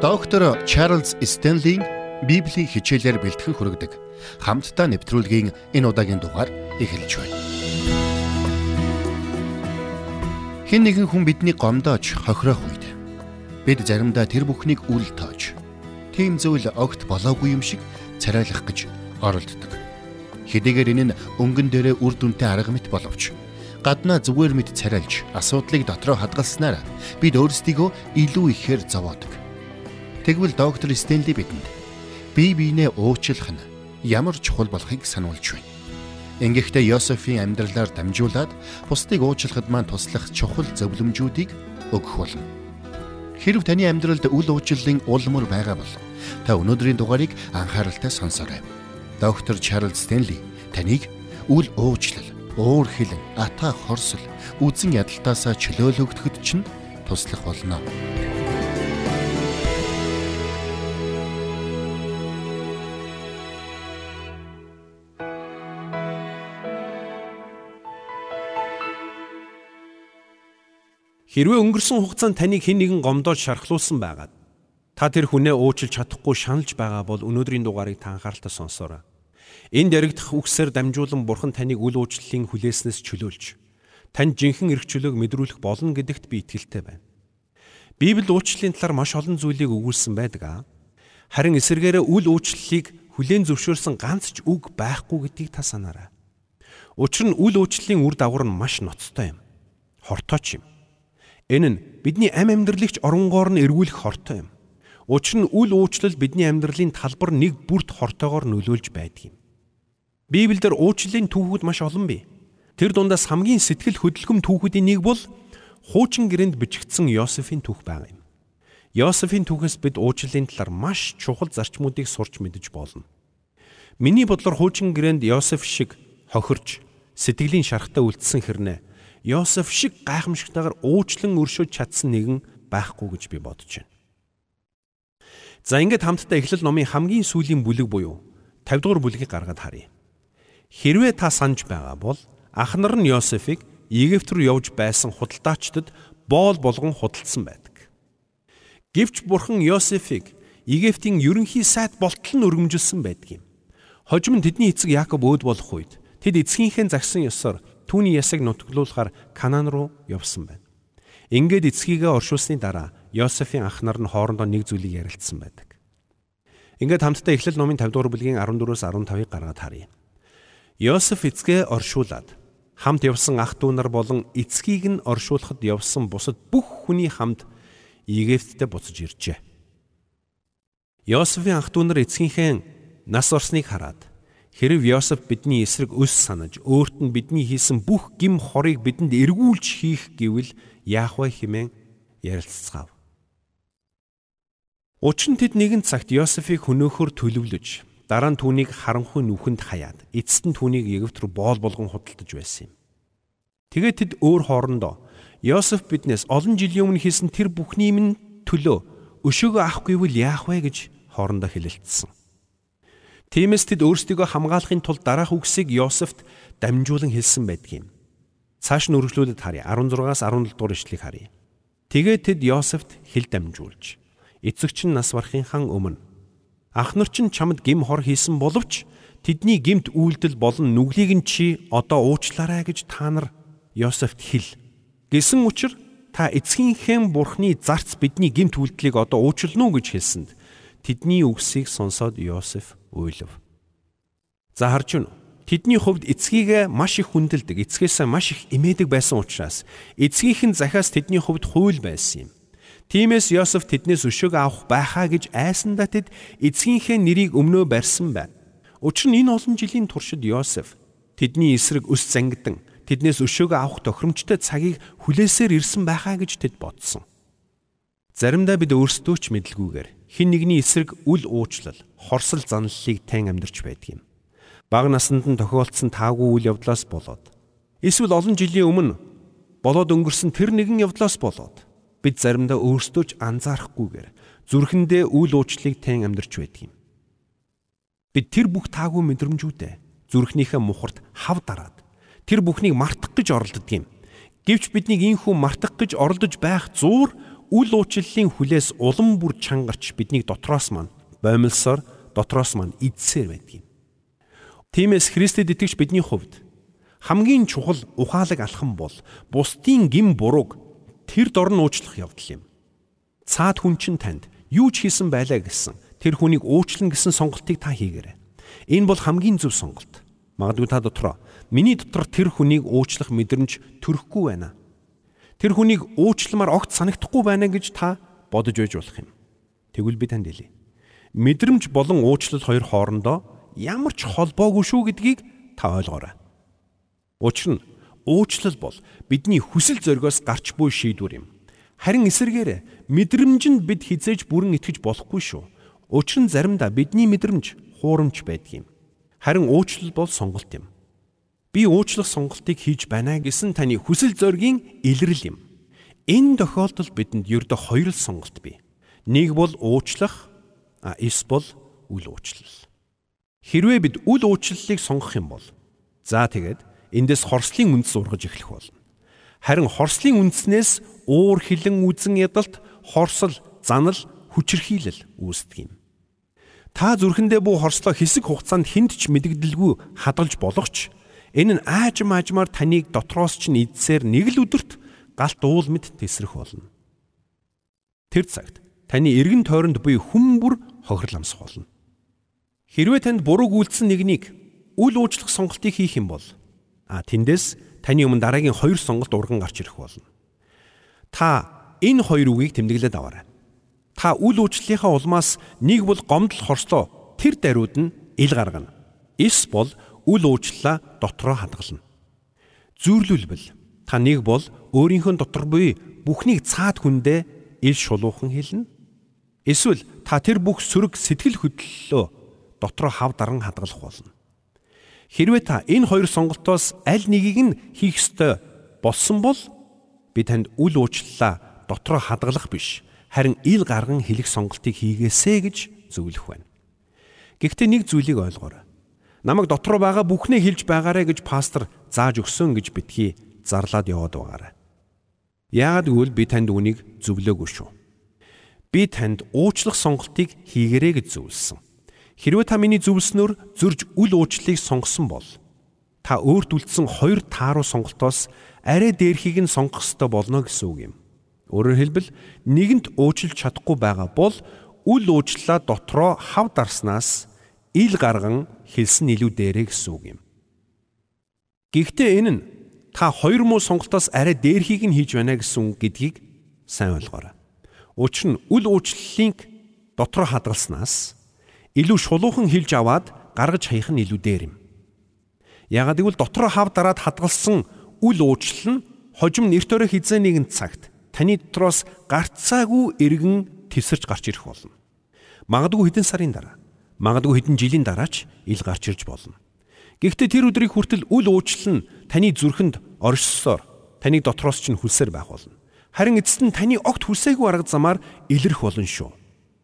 Доктор Чарлз Стенлийн Библийн хичээлээр бэлтгэн хүргэдэг хамтдаа нэвтрүүлгийн энэ удаагийн дугаар эхэлж байна. Хэн нэгэн хүн бидний гомдоож хохирох үед бид заримдаа тэр бүхнийг үл тоож тийм зүйл огт болоогүй юм шиг царайлах гэж оролддог. Хэдийгээр энэ нь өнгөн дээрээ үр дүнтэй арга мэт боловч гаднаа зүгээр мэд царайлж асуудлыг дотроо хадгалснаар бид өөрсдийгөө илүү ихээр зовоодог. Тэгвэл доктор Стенли бидэнд бие биенээ уучлах нь ямар чухал болохыг сануулж байна. Ингэхдээ Йосефийн амьдралаар дамжуулаад бусдыг уучлахад маань туслах чухал зөвлөмжүүдийг өгөх болно. Хэрв таны амьдралд үл уучлалын улмөр байгаа бол та өнөөдрийн дугаарыг анхааралтай сонсоорой. Доктор Чарлз Стенли таныг үл уучлал уур хилэн, ата хорсол, үзэн ядалтаасаа чөлөөлөгдөхөд чинь туслах болно. Хэрвээ өнгөрсөн хугацаанд таныг хэн нэгэн гомдоод шархлуулсан байгаад та тэр хүнээ уучлж чадахгүй шаналж байгаа бол өнөөдрийн дугаарыг та анхааралтай сонсоорой. Энд яригдах үгсээр дамжуулан Бурхан таныг үл уучлалын хүлээснээс чөлөөлж танд жинхэнэ эрх чөлөөг мэдрүүлэх болно гэдэгт би итгэлтэй байна. Библиэд уучлалын талаар маш олон зүйлийг өгүүлсэн байдаг аа. Харин эсэргээрээ үл уучлалыг хүлээн зөвшөөрсөн ганц ч үг байхгүй гэдгийг та санаарай. Учир нь үл уучлалын үр дагавар нь маш ноцтой юм. Хортой ч юм. Энэ нь бидний амь амьдралыг ч оронгоор нь эргүүлэх хортой юм. Учир нь үл уучлал бидний амьдралын талбар нэг бүрт хортойгоор нөлөөлж байдаг юм. Библиэлд уучлалын түүхүүд маш олон бий. Тэр дундаас хамгийн сэтгэл хөдлөм түүхүүдийн нэг бол хуучин гэрээнд бичигдсэн Йосефийн түүх байгаа юм. Йосефийн түүхээс бид уучлалын талаар маш чухал зарчмуудыг сурч мэдэж болно. Миний бодлоор хуучин гэрээнд Йосеф шиг хохирч сэтгэлийн шарахтай үлдсэн хэрнээ Йосеф шиг гайхамшигтайгаар уучлан өршөөж чадсан нэгэн байхгүй гэж би бодож байна. За ингээд хамтдаа эхлэл номын хамгийн сүүлийн бүлэг буюу 50 дугаар бүлгийг гаргаад харъя. Хэрвээ та санаж байгаа бол ах нар нь Йосефийг Египт рүү явж байсан худалдаачдад боол болгон худалдсан байдаг. Гэвч бурхан Йосефийг Египтийн ерөнхий сайд болтол нь өргөмжилсөн байдаг юм. Хожим нь тэдний эцэг Яаков өөд болох үед тэд эцгийнхээ загсан ёсоор түүний ясыг нутглуулахаар Канаан руу явсан байна. Ингээд эцгийгээ оршуулсны дараа Йосефийн ах нар нь хоорондоо нэг зүйлийг ярилцсан байдаг. Ингээд хамтдаа эхлэл номын 50 дугаар бүлгийн 14-өөс 15-ыг гаргаад харъя. Йосеф эцгээ оршуулад хамт явсан ах дүү нар болон эцгийг нь оршуулахад явсан бусад бүх хүний хамт Египттэй буцаж иржээ. Йосефийн ах дүү нар эцгийнхээ нас орсныг хараад хэрв Йосеф бидний эсрэг өс санаж өөрт нь бидний хийсэн бүх гим хорыг бидэнд эргүүлж хийх гэвэл яах вэ хэмээн ярилцгаав. Учир нь тэд нэгэн цагт Йосефийг хөнөөхөр төлөвлөж Дараа нь түүнийг харанхуй нүхэнд хаяад эцэст нь түүнийг Египт рүү боол болгон худалдаж байсан юм. Тэгээд тэд өөр хоорондоо Йосеф биднээс олон жилийн өмнө хийсэн тэр бүхний минь төлөө өшөөгөө авах гэвэл яах вэ гэж хоорондоо хэлэлцсэн. Тиймээс тэд өөрсдийгөө хамгаалахын тулд дараах үгсийг Йосефт дамжуулан хэлсэн байдаг юм. Цааш нь үргэлжлүүлээд харъя. 16-аас 17 дугаар ишлэгийг харъя. Тэгээд тэд Йосефт хэл дамжуулж эцэгч нь нас барахынхан өмнө Ах нар чинь чамд гим хор хийсэн боловч тэдний гимт үйлдэл болон нүглийг нь чи одоо уучлаарай гэж та нар Йосефт хэл. Гэсэн учраас та эцгийнхээ бурхны зарц бидний гимт үйлдлийг одоо уучлана уу гэж хэлсэнд тэдний үгсийг сонсоод Йосеф уйлв. За харж байна. Тэдний хувьд эцгийгээ маш их хүндэлдэг, эцгээс маш их имээдэг байсан учраас эцгийнхэн захиас тэдний хувьд хууль байсан юм. Тиймээс Йосеф тэднээс өшөөг авах байхаа гэж айсандаа тэд эцгийнхээ нэрийг өмнөө барьсан байна. Учир нь энэ олон жилийн туршид Йосеф тэдний эсрэг өс зангидан тэднээс өшөөг авах тохиромжтой цагийг хүлээсээр ирсэн байхаа гэж тэд бодсон. Заримдаа бид өөрсдөө ч мэдлгүйгээр хин нэгний эсрэг үл уучлал, хорсол занлалыг тань амьдарч байдаг юм. Бага наснд нь тохиолдсон таагүй үйл явдлаас болоод эсвэл олон жилийн өмнө болоод өнгөрсөн тэр нэгэн явдлаас болоод бид заримдаа өөрсдөө ч анзаарахгүйгээр зүрхэндээ үйл уучлалыг тэн амьдарч байдаг юм. Бид тэр бүх таагүй мэдрэмжүүдээ зүрхнийхээ мухарт хав дараад тэр бүхнийг мартах гэж оролддог юм. Гэвч биднийг ийхүү мартах гэж оролдож байх зуур үл уучлалын хүлээс улам бүр чангарч биднийг дотроос маань боомлсоор дотроос маань идсээр байдаг юм. Тиймээс Христэд итгэж бидний хувьд хамгийн чухал ухаалаг алхам бол бусдын гим бурууг тэр дор нь уучлах явдал юм. Цаад хүн чинь танд юу ч хийсэн байлаа гэсэн тэр хүнийг уучлна гэсэн сонголтыг та хийгээрэй. Энэ бол хамгийн зөв сонголт. Магадгүй та дотроо миний дотор тэр хүнийг уучлах мэдрэмж төрөхгүй байна. Тэр хүнийг уучлмаар огт санагдахгүй байна гэж та бодож байж болох юм. Тэгвэл би танд хэлье. Мэдрэмж болон уучлал хоёр хоорондоо ямар ч холбоогүй шүү гэдгийг та ойлгоорой. Учир нь уучлал бол бидний хүсэл зоригоос гарч буй шийдвэр юм. Харин эсэргээр мэдрэмж нь бид хизээж бүрэн итгэж болохгүй шүү. Учир нь заримдаа бидний мэдрэмж хуурамч байдаг юм. Харин уучлал бол сонголт юм би уучлах сонголтыг хийж байна гэсэн таны хүсэл зоригийн илрэл юм. Энэ тохиолдолд бидэнд ердөө хоёр л сонголт бий. Нэг бол уучлах, а эс бол үл уучлал. Хэрвээ бид үл уучлалыг сонгох юм бол за тэгээд эндээс хорслын үндэс ургаж эхлэх болно. Харин хорслын үндснээс уур хилэн үзэн ядалт хорсол, занал, хүчирхийлэл үүсдэг юм. Та зүрхэндээ буу хорслоо хэсэг хугацаанд хүнд ч мэдэгдэлгүй хадгалж болохч Энэ нь аажим аажмаар таныг дотроос ч нийцсээр нэг л өдөрт галт уул мэд тесрэх болно. Тэр цагт таны эргэн тойронд буй хүмүүр хохирол амсах болно. Хэрвээ танд бурууг үйлдсэн нэгнийг үл уучлах сонголтыг хийх юм бол а тэндээс таны өмнө дараагийн хоёр сонголт урган гарч ирэх болно. Та энэ хоёр үгийг тэмдэглээд аваарай. Та үл уучлалынхаа улмаас нэг бол гомдол хорслоо тэр даруйд нь ил гаргана. Эс бол үл уучлалаа дотроо хадгална. Зүйрлүүлбэл та нэг бол өөрийнхөө дотор буй бүхнийг цаад хүндээ ил шулуухан хэлнэ. Эсвэл та тэр бүх сөрөг сэтгэл хөдлөлөө дотроо хав даран хадгалах болно. Хэрвээ та энэ хоёр сонголтоос аль нэгийг нь хийх ёстой болсон бол би танд үл уучлалаа дотроо хадгалах биш харин ил гарган хэлэх сонголтыг хийгээсэ гэж зөвлөх байна. Гэхдээ нэг зүйлийг ойлгоорой намайг дотроо байгаа бүхнээ хэлж байгаарэ гэж пастор зааж өгсөн гэж битгий зарлаад яваад байгаарай. Яагад гэвэл би танд үнийг зөвлөөгүй шүү. Би танд уучлах сонголтыг хийгэрэй гэж зөвлөсөн. Хэрвээ та миний зөвлснөөр зөрж үл уучлалыг сонгосон бол та өөрт үлдсэн хоёр тааруу сонголтоос арай дээрхийг нь сонгох ёстой болно гэсэн үг юм. Өөрөөр хэлбэл нэгэнт уучлж чадахгүй байгаа бол үл уучлалаа дотроо хав дарснаас ил гарган хэлсэн илүү дээрээ гэсэн үг юм. Гэхдээ энэ нь та хоёр муу сонголтоос арай дээрхийг нь хийж байна гэсэн үг гэдгийг сайн ойлгоорой. Учир нь үл уучлалыг дотроо хадгалснаас илүү шулуухан хэлж аваад гаргаж хаях нь илүү дээр юм. Ягаад гэвэл дотроо хав дараад хадгалсан үл уучлал нь хожим нэртөөрэ хизээ нэгэн цагт таны дотроос гарцаагүй эргэн тесэрч гарч ирэх болно. Магадгүй хэдэн сарын дараа магадгүй хэдэн жилийн дараач ил гарч ирж болно. Гэхдээ тэр өдрийг хүртэл үл уучлал нь таны зүрхэнд оршсоор таныг дотроос ч хүлсээр байх болно. Харин эцэст нь таны огт хүлсээгүй арга замаар илэрх болно шүү.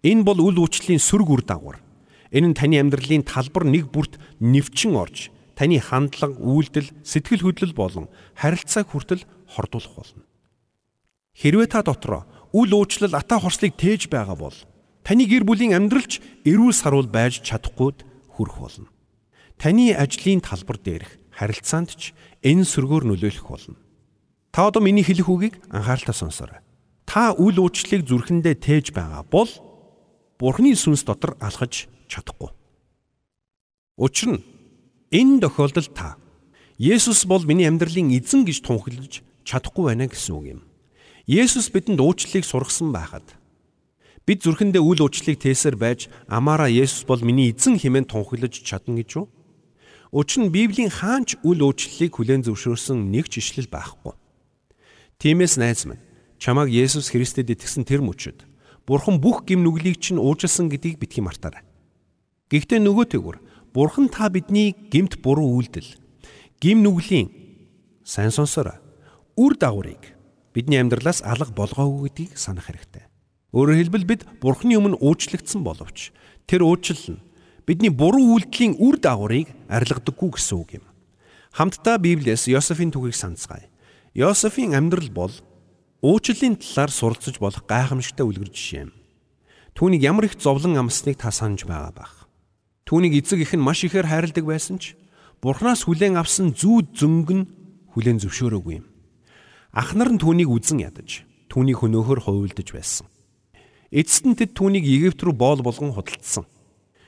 Энэ бол үл уучлалын сөрөг үр дагавар. Энэ нь таны амьдралын талбар нэг бүрт нэвчин орж таны хандлага, үйлдэл, сэтгэл хөдлөл болон харилцааг хүртэл хордуулах болно. Хэрвээ та дотроо үл уучлал ата хорслыг тээж байгаа бол Таны гэр бүлийн амьдралч эрүүл саруул байж чадахгүйд хүрэх болно. Таны ажлын талбар дээрх харилцаанд ч энэ сөргөөр нөлөөлөх болно. Та одоо миний хэлэх үгийг анхааралтай сонсоорой. Та үл уучлалыг зүрхэндээ тээж байгаа бол Бурхны сүнс дотор алхаж чадахгүй. Учир нь энэ тохиолдолд та Есүс бол миний амьдралын эзэн гэж тунхаглаж чадахгүй байна гэсэн үг юм. Есүс бидэнд уучлалыг сургасан байхад Бид зүрхэндээ үл уучлалыг тээсээр байж амаараа Есүс бол миний эзэн хэмээн тунхаглаж чадна гэж юу? Учир нь Библийн хаанч үл уучлалыг хүлээн зөвшөөрсөн нэг ч ишлэл байхгүй. Тиймээс найз минь чамааг Есүс Христэд итгэсэн тэр мөчөд Бурхан бүх гим нүглийг чинь уужилсан гэдгийг битгий мартаарай. Гэхдээ нөгөөтэйгүр Бурхан та бидний гимт буруу үйлдэл гим нүглийн сайн сонсороо үр дагаврыг бидний амьдралаас алга болгоогүй гэдгийг санах хэрэгтэй. Өөрөөр хэлбэл бид Бурхны өмнө уучлагдсан боловч тэр уучлал нь бидний буруу үйлдэлийн үр дагаврыг арилгадаггүй гэсэн үг юм. Хамтдаа Библиэс Йосефийн түүхийг санацгаая. Йосефийн амьдрал бол Уучлалын талаар суралцж болох гайхамшигтай үлгэр жишээ юм. Түүнийг ямар их зовлон амсныг та санаж байгаа бах. Түүнийг эцэг их нь маш ихээр хайрладаг байсан ч Бурханаас хүлээн авсан зүүд зөнгө нь хүлээн зөвшөөрөөгүй юм. Ах нар нь түүнийг үзен ядаж, түүнийг хөнөөхөр хувилдаж байсан. Эцэст нь тэд түүнийг Египт рүү боол болгон худалдсан.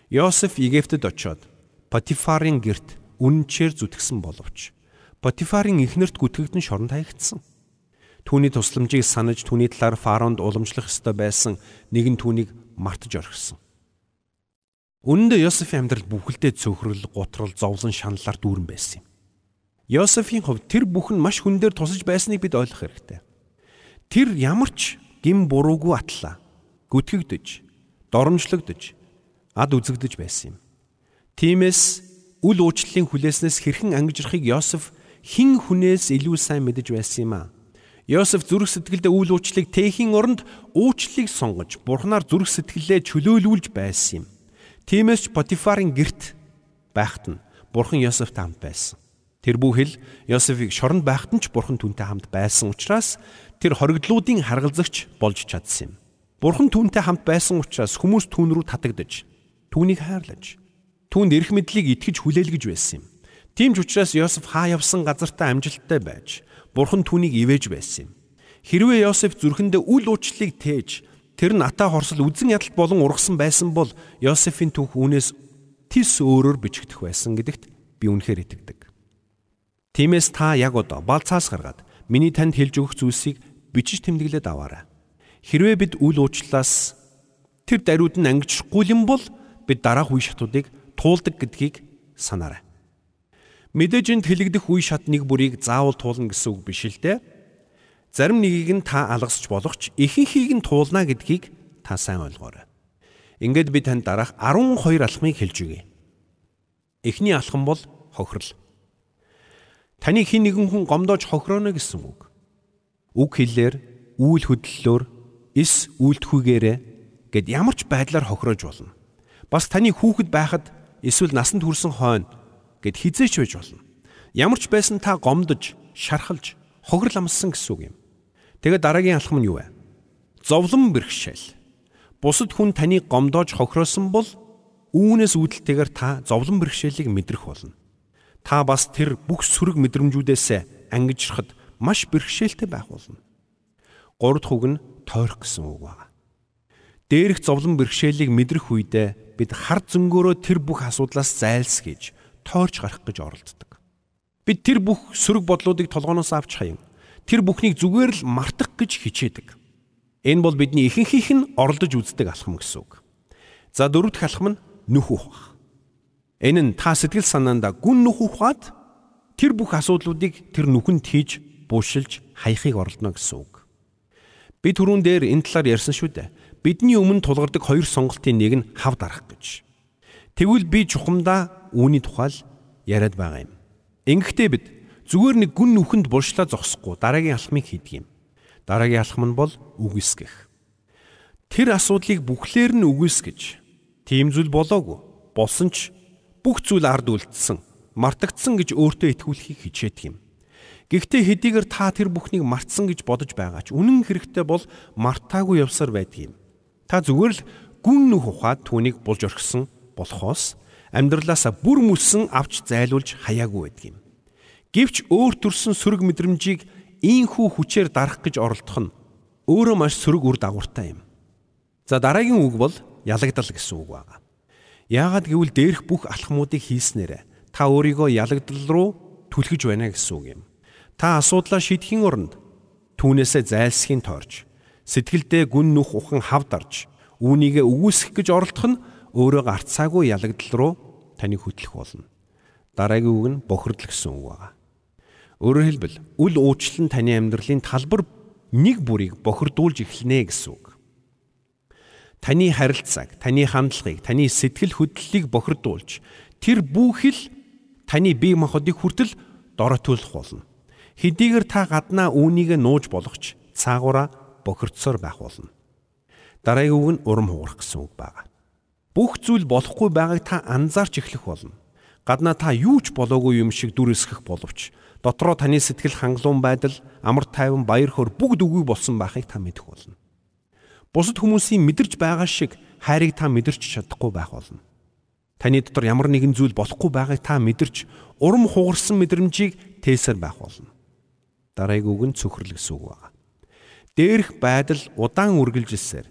Йосеф Египтэд очоод Потифарын герт үнэнчээр зүтгсэн боловч Потифарын эхнэрт гүтгэгдэн шоронд хаягдсан. Түүний тусламжийг санаж түүний талаар фаронд уламжлах ёстой байсан нэгэн түүнийг мартаж орхисон. Үнэндээ Йосефийн амьдрал бүхэлдээ цөөхрөл, гутрал, зовлон шаналлаар дүүрэн байсан юм. Йосефийн хувьд тэр бүхэн маш хүн дээр тусаж байсныг бид ойлгох хэрэгтэй. Тэр ямар ч гим буруугүй атлаа. Гүтгэгдэж, доромжлогдож, ад үзэгдэж байсан юм. Тиймээс үл уучлалын хүлээснээс хэрхэн ангижрахыг Йосеф хин хүнээс илүү сайн мэдэж байсан юм аа. Йосеф зүрх сэтгэлдээ үйл уучлалыг тээхийн оронд уучлалыг сонгож бурхнаар зүрх сэтгэлээ чөлөөлүүлж байсан юм. Тиймээс ч Потифарын герт байхад нь бурхан Йосефтэй хамт байсан. Тэр бүхэл Йосефийг шоронд байхад нь ч бурхан түүнтэй хамт байсан учраас тэр хоригдлуудын харгалзагч болж чадсан юм. Бурхан түүнтэй хамт байсан учраас хүмүүс түүн рүү татагдж, түүнийг хайрлаж, түүнд эрх мэдлийг итгэж хүлээлгэж байсан юм. Тийм ч учраас Йосеф хаа явсан газартаа амжилттай байж Бурхан түүнийг ивэж байсан юм. Хэрвээ Йосеф зүрхэндээ үл уучлалыг тээж тэр нь атаа хорсол үзэн ядалт болон ургасан байсан бол Йосефийн түүх үүнээс тис өөрөөр бичигдэх байсан гэдэгт би үнэхээр итгэдэг. Тиймээс та яг одоо балцаас гаргаад миний танд хэлж өгөх зүйлсийг бичиж тэмдэглээд аваарай. Хэрвээ бид үл уучлалаас тэр даруйд нь ангижрахгүй юм бол бид дараах үе шатуудыг туулдаг гэдгийг санаарай. Мэдээж энд хэлэгдэх үе шат нэг бүрийг заавал туулна гэсэн үг биш л дээ. Зарим нэгийг нь та алгасч болох ч ихэнхийг нь туулна гэдгийг та сайн ойлгоорой. Ингээд би танд дараах 12 алхмыг хэлж өгье. Эхний алхам бол хохирол. Таны хин нэгэн хүн гомдоож хохирооно гэсэн үг. Үг хэллээр, үйл хөдлөлөөр, эс үйлдэхүйгээрээ гэд ямар ч байдлаар хохироож болно. Бас таны хүүхэд байхад эсвэл насанд хүрсэн хойно гэд хизээч байж болно. Ямар ч байсан та гомдож, шархалж, хохирол амссан гэсэн үг юм. Тэгээд дараагийн алхам нь юу вэ? Зовлон бэрхшээл. Бусад хүн таны гомдоож хохироосон бол үүнээс үүдэлтэйгээр та зовлон бэрхшээлийг мэдрэх болно. Та бас тэр бүх сөрөг мэдрэмжүүдээс ангижрахад маш бэрхшээлтэй байх болно. Гурав дахь үг нь тойрох гэсэн үг байна. Дээрх зовлон бэрхшээлийг мэдрэх үедээ бид хар зөнгөөрөө тэр бүх асуудлаас зайлсхийж тойрч гарах гэж оролддог. Бид тэр бүх сөрөг бодлуудыг толгооноос авч хаян тэр бүхнийг зүгээр л мартах гэж хичээдэг. Энэ бол бидний ихэнхийнх нь оролдож үздэг алхам гэсэн үг. За дөрөв дэх алхам нь нүх ухах. Энэ нь та сэтгэл санаанда гүн нүх ухаад тэр бүх асуудлуудыг тэр нүхэнд хийж буушилж хаяхыг оролдоно гэсэн үг. Би түрүүн дээр энэ талаар ярьсан шүү дээ. Бидний өмнө тулгардаг хоёр сонголтын нэг нь хав дарах гэж. Тэгвэл би чухамдаа үүний тухай яриад байгаа юм. Ингэхдээ бид зүгээр нэг гүн нүхэнд булшлаа зогсохгүй дараагийн алхмыг хийдэг юм. Дараагийн алхам нь бол үгүйсгэх. Тэр асуудлыг бүхлээр нь үгүйсгэж тийм зүйл болоогүй. Болсон ч бүх зүйл ард үлдсэн, мартагдсан гэж өөртөө итгүүлэхийг хичээдэг юм. Гэхдээ хэдийгээр та тэр бүхнийг мартсан гэж бодож байгаа ч үнэн хэрэгтээ бол мартаагүй явсаар байдаг юм. Та зүгээр л гүн нүх ухаад түүнийг булж орхисон болохоос амьдралаасаа бүр мөсөн авч зайлуулж хаяагүй байдаг юм. Гэвч өөр төрсэн сөрөг мэдрэмжийг ийхүү хүчээр дарах гэж оролдох нь өөрөө маш сөрөг үр дагавартай юм. За дараагийн үг бол ялагдал гэсэн үг байна. Яагаад гэвэл дээрх бүх алхмуудыг хийснээр та өөрийгөө ялагдал руу түлхэж байна гэсэн үг юм. Та асуудлаа шийдэхийн оронд түүнээсээ зайлсхийг тоорж сэтгэлдээ гүн нүх ухан хавдарж үүнийгээ өгөөсгөх гэж оролдох нь өөрөө гарцаагүй ялагдал руу таныг хөтлөх болно. Дараагийн үг нь бохирдол гэсэн үг байна. Өөрөөр хэлбэл үл уучлал нь таны амьдралын талбар нэг бүрийг бохирдуулж эхэлнэ гэсэн үг. Таны харилцааг, таны хандлагыг, таны сэтгэл хөдлөлийг бохирдуулж тэр бүхэл таны бие махбодыг хүртэл дороотуулах болно. Хэдийгээр та гаднаа үүнийг нууж болох ч цаагаараа бохирдсоор байх болно. Дараагийн үг нь урам хугарах гэсэн үг байна. Бүх зүйл болохгүй байгааг та анзаарч эхлэх болно. Гаднаа та юу ч болоогүй юм шиг дүр эсгэх боловч Дотроо таны сэтгэл хангалуун байдал, амар тайван, баяр хөөр бүгд үгүй болсон байхыг та мэдэх болно. Бусад хүмүүсийн мэдэрч байгаа шиг хайрыг та мэдэрч чадахгүй байх болно. Таны дотор ямар нэгэн зүйл болохгүй байгааг та мэдэрч урам хугарсан мэдрэмжийг тээсэр байх болно. Дараагийн үг нь цөхрөл гэсэн үг байна. Дээрх байдал удаан үргэлжилсээр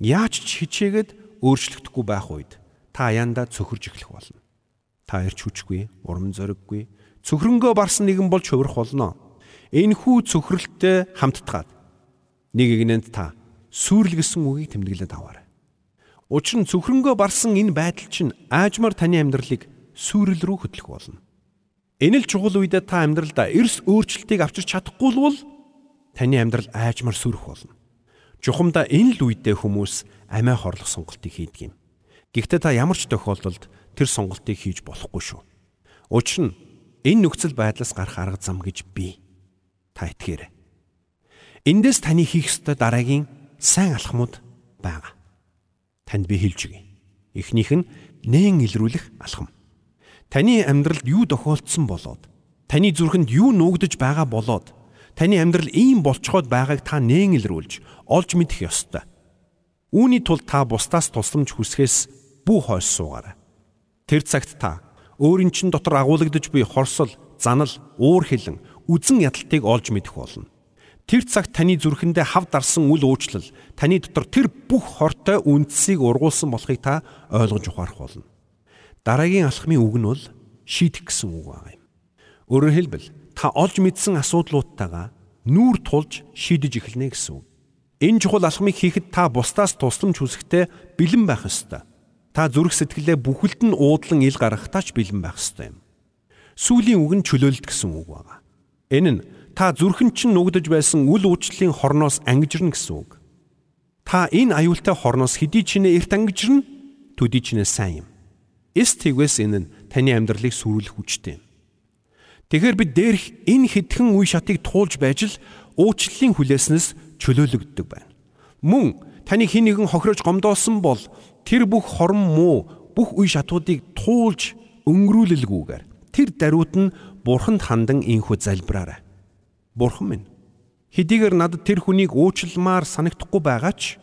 яаж ч хичээгээд өөрчлөгдөхгүй байх үед та аяндаа цөхөрж эхлэх болно. Та ирч хүчгүй, урам зориггүй, цөхрөнгөө барсан нэгэн болж хувирах болно. Энэхүү цөхрөлтөд хамттгаад нэг игнэнд та сүрлэгсэн үгийг тэмдэглээд аваарай. Учир нь цөхрөнгөө барсан энэ байдал чинь аажмаар таны амьдралыг сүрэл рүү хөтлөх болно. Энэ л чухал үедээ та амьдралдаа эрс өөрчлөлтийг авчирч чадахгүй бол таны амьдрал аажмаар сүрэх болно. Жухамдаа энэ л үедээ хүмүүс амиа хорлох сонголтыг хийдэг юм. Гэхдээ та ямар ч тохиолдолд тэр сонголтыг хийж болохгүй шүү. Учир нь Энэ нөхцөл байдлаас гарах арга зам гэж би та итгээрэй. Эндээс таны хийх ёстой дараагийн сайн алхмууд байгаа. Танд би хэлж өгье. Эхнийх нь нээн илрүүлэх алхам. Таны амьдралд юу тохиолдсон болоод таны зүрхэнд юу нуугдж байгаа болоод таны амьдрал ийм болцоход байгааг та нээн илрүүлж олж мэдэх ёстой. Үүний тулд та бусдаас тусламж хүсгээс бүү хойш суугаарай. Тэр цагт та өөрийн чин дотор агуулгадж буй хорсол, занал, уур хилэн, үзэн ядалтыг олж мэдэх болно. Тэр цагт таны зүрхэндээ хав дарсан үл уучлал таны дотор тэр бүх хортой үндсийг ургуулсан болохыг та ойлгож ухаарах болно. Дараагийн алхмын үг нь бол шийдэх гэсэн үг байгаа юм. Өөрөөр хэлбэл та олж мэдсэн асуудлуудтайгаа нүүр тулж шийдэж эхэлнэ гэсэн үг. Энэ чухал алхмыг хийхэд та бусдаас тусламж хүсэхдээ бэлэн байх ёстой. Та зүрх сэтгэлээ бүхэлд нь уудлан ил гаргахтаа ч бэлэн байх ёстой юм. Сүлийн үг нь чөлөөлт гэсэн үг байна. Энэ нь та зүрхэн чинь нүгдэж байсан үл уучлалын хорноос ангижирна гэсэн үг. Та энэ аюултай хорноос хэдий чинээ эрт ангижирна, төдий чинээ сайн юм. Эс тэгвэс энэ нь таны амьдралыг сүрүүлэх хүчтэй. Тэгэхээр бид дээрх энэ хитгэн үе шатыг туулж байж л уучлалын хүлээснээс чөлөөлөгддөг байна. Мөн таны хин нэгэн хохирож гомдоосон бол тэр бүх хорон муу бүх үе шатуудыг туулж өнгөрүүлэлгүйгээр тэр даруйт нь бурханд хандан инхүү залбираарай. Бурхан минь хэдийгээр надад тэр хүнийг уучлмаар санагдахгүй байгаа ч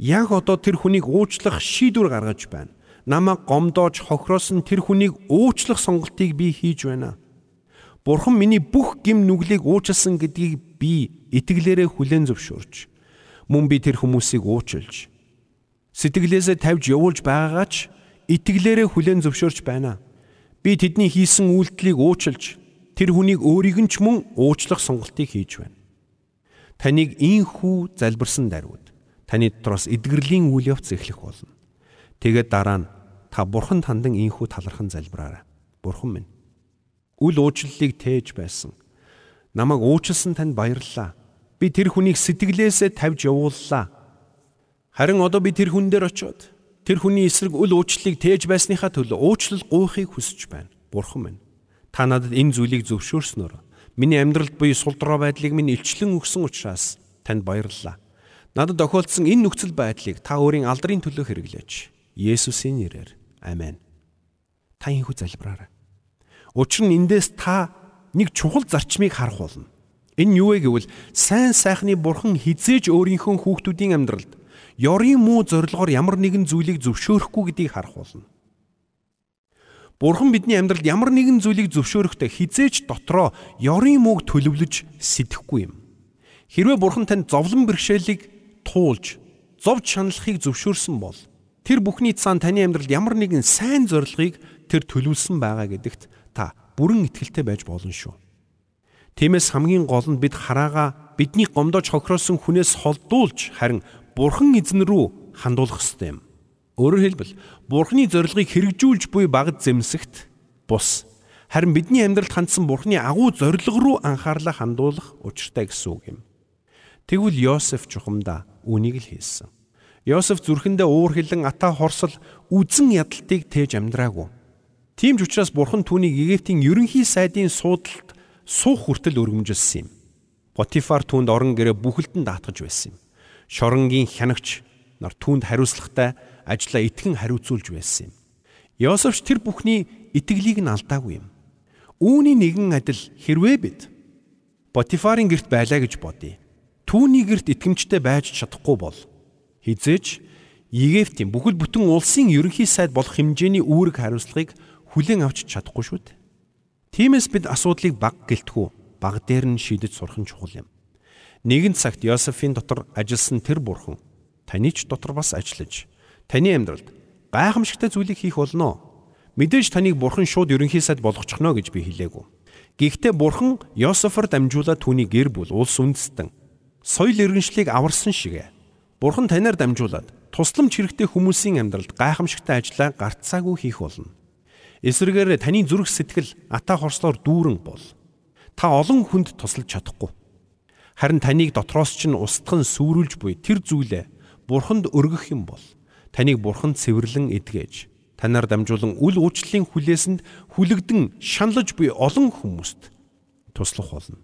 яг одоо тэр хүнийг уучлах шийдвэр гаргаж байна. Намайг гомдоож хохироосон тэр хүнийг уучлах сонголтыг би хийж байна. Бурхан миний бүх гим нүглийг уучлсан гэдгийг би итгэлээрээ хүлээн зөвшөөрч мөн би тэр хүмүүсийг уучлж Сэтгэлээсээ тавьж явуулж байгаагаа ч итгэлээрээ хүлээн зөвшөөрч байна. Би тэдний хийсэн үйлдэлийг уучлж тэр хүнийг өөрийг нь ч мөн уучлах сонголтыг хийж байна. Таныг ийхүү залбирсан даруйд таны дотроос эдгэрлийн үйл явц эхлэх болно. Тэгээд дараа нь та бурхан тандан ийхүү талархан залбираарай. Бурхан минь үл уучлалыг тээж байсан. Намайг уучлсан танд баярлалаа. Би тэр хүнийг сэтгэлээсээ тавьж явууллаа Харин одоо би тэр хүн дээр очиод тэр хүний эсрэг үл уучлалыг тээж байсныхаа төлөө уучлал гуйхыг хүсэж байна. Бурхан минь та надад энэ зүйлийг зөвшөөрснөөр миний амьдралд буй сулдраа байдлыг минь илчлэн өгсөн учраас танд баярлалаа. Надад тохиолдсон энэ нөхцөл байдлыг та өөрийн алдрын төлөө хэрэглээч. Есүсийн нэрээр. Амен. Та инхүү залбираарай. Учир нь эндээс та нэг чухал зарчмыг харах болно. Энэ юу вэ гэвэл сайн сайхны бурхан хизээж өөрийнхөө хүүхдүүдийн амьдралд ёрийн муу зорилгоор ямар нэгэн зүйлийг зөвшөөрөхгүй гэдгийг харах болно. Бурхан бидний амьдралд ямар нэгэн зүйлийг зөвшөөрөхдөө хизээч дотроо ёрийн мууг төлөвлөж сэтгэхгүй юм. Хэрвээ Бурхан танд зовлон бэрхшээлийг туулж, зовж шаналхыг зөвшөөрсөн бол тэр бүхний цаана таны амьдралд ямар нэгэн сайн зорилгыг тэр төлөвлөсөн байгаа гэдэгт та бүрэн итгэлтэй байж болно шүү. Тиймээс хамгийн гол нь бид хараага бидний гомдож хохироосон хүнээс холдуулж харин Бурхан эзэн рүү хандуулах ёстой юм. Өөрөөр хэлбэл Бурханы зорилгыг хэрэгжүүлж буй багд зэмсэгт бус. Харин бидний амьдралд хандсан Бурханы агуу зорилго руу анхаарлаа хандуулах учиртай гэсэн үг юм. Тэгвэл Йосеф чухамдаа үнийг л хийсэн. Йосеф зүрхэндээ уур хилэн ата хорсол үзэн ядалтыг тээж амьдраагүй. Тийм ч учраас Бурхан түүнийг Египтийн ерөнхий сайдын суудалд суух хүртэл өргөмжилсөн юм. Потифар түүнд орон гэрээ бүхэлдэн даатгаж байсан юм шоронгийн хянагч нар түүнд хариуцлагатай ажлаа итгэн хариуцуулж байсан юм. Йосефч тэр бүхний итгэлийг нь алдаагүй юм. Үүний нэгэн адил хэрвээ бид Ботифарын герт байлаа гэж бодъё. Түүний герт итгэмжтэй байж чадахгүй бол хизээч Египтийн бүхэл бүтэн улсын ерөнхий сайд болох хэмжээний үүрэг хариуцлагыг хүлээн авч чадахгүй шүү дээ. Тиймээс бид асуудлыг баг гэлтгүү баг дээр нь шийдэж сурах нь чухал юм. Нэгэн цагт Йосефийн дотор ажилласан тэр бурхан таны ч дотор бас ажиллаж таны амьдралд гайхамшигтай зүйлийг хийх болно. Мэдээж таныг бурхан шууд ерөнхий сайд болгочихно гэж би хэлээгүй. Гэхдээ бурхан Йосефор дамжуулаад түүний гэр бүл улс үндэстэн соёл иргэншлийг аварсан шиг бурхан танаар дамжуулаад тусламж хэрэгтэй хүмүүсийн амьдралд гайхамшигтай ажлаа гарцаагүй хийх болно. Эсвэргээр таны зүрх сэтгэл ата хорслоор дүүрэн бол та олон хүнд тусалж чадахгүй. Харин таныг дотроос ч нь устган сүрүүлж буй тэр зүйлээ бурханд өргөх юм бол таныг бурханд цэвэрлэн эдгэж танаар дамжуулан үл уучлалын хүлээсэнд хүлэгдэн шаналж буй олон хүмүүст туслах болно.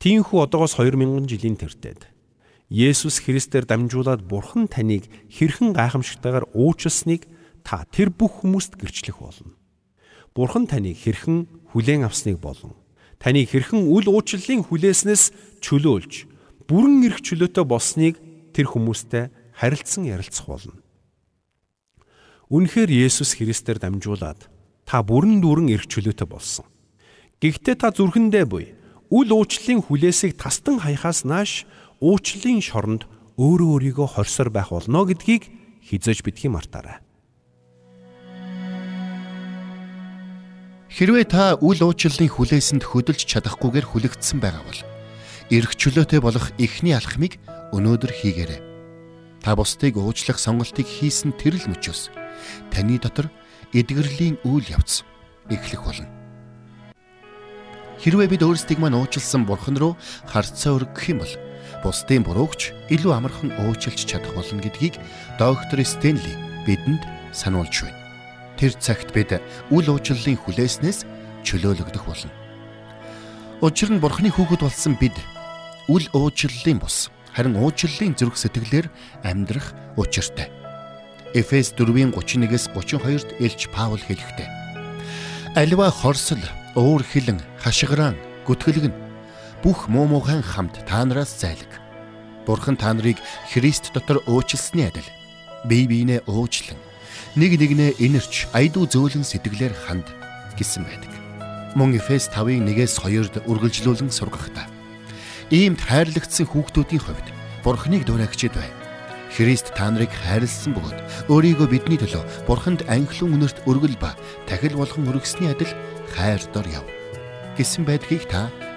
Тиймээс одоогоос 2000 жилийн тэртет Есүс Христээр дамжуулаад Бурхан таныг хэрхэн гайхамшигтайгаар уучлсныг та тэр бүх хүмүүст гэрчлэх болно. Бурхан таныг хэрхэн хүлээн авсныг болон таныг хэрхэн үл уучлалын хүлээснээс чөлөөлж бүрэн эрх чөлөөтэй болсныг тэр хүмүүстэй харилцсан ярилцах болно. Үнэхээр Есүс Христээр дамжуулаад та бүрэн дүүрэн эрх чөлөөтэй болсон. Гэхдээ та зүрхэндээ буй үл уучлалын хүлээсийг тастан хаяхаас нааш уучлалын шоронд өөрөө өөрийгөө хорсоор байх болно гэдгийг хизээж битгий мартаарай. Хэрвээ та үл уучлалын хүлээсэнд хөдөлж чадахгүйгээр хүлэгдсэн байгаа бол эрх чөлөөтэй болох эхний алхмыг өнөөдөр хийгээрэй. Та бусдыг уучлах сонголтыг хийсэн тэр л мөчөөс таны дотор эдгэрлийн үйл явц эхлэх болно. Хэрвээ бид өөрсдийг мань уучлсан бурхан руу харцаа өргөх юм бол бусдын буруугч илүү амархан уучлж чадах болно гэдгийг доктор Стенли бидэнд сануулж байна. Тэр цагт бид үл уучлалын хүлээснээс чөлөөлөгдөх болно. Учир нь Бурхны хүүхэд болсон бид үл уучлалын бус харин уучлалын зүрх сэтгэлээр амьдрах учиртай. Эфес 4:31-с 32-д Элч Паул хэлэхдээ Аливаа хорсол, уур хилэн, хашгираан, гүтгэлгэн бүх муу муухайн хамт та нараас зайлаг. Бурхан та нарыг Христ дотор уучлсны адил бие биенээ уучлан нэг нэгнээ инэрч айдуу зөөлөн сэтгэлээр ханд гэсэн байдаг. Мөн Эфес 5-ын 1-ээс 2-д үргэлжлүүлэн сургахдаа иймд хайрлагдсан хүүхдүүдийн хувьд Бурханыг дуурайгчид бай. Христ та нарыг хайрлсан бөгөөд өөрийгөө бидний төлөө Бурханд анхлан үнэрт өргөл ба тахил болгон өргөсний адил хайр дор яв. гэсэн байдгийг та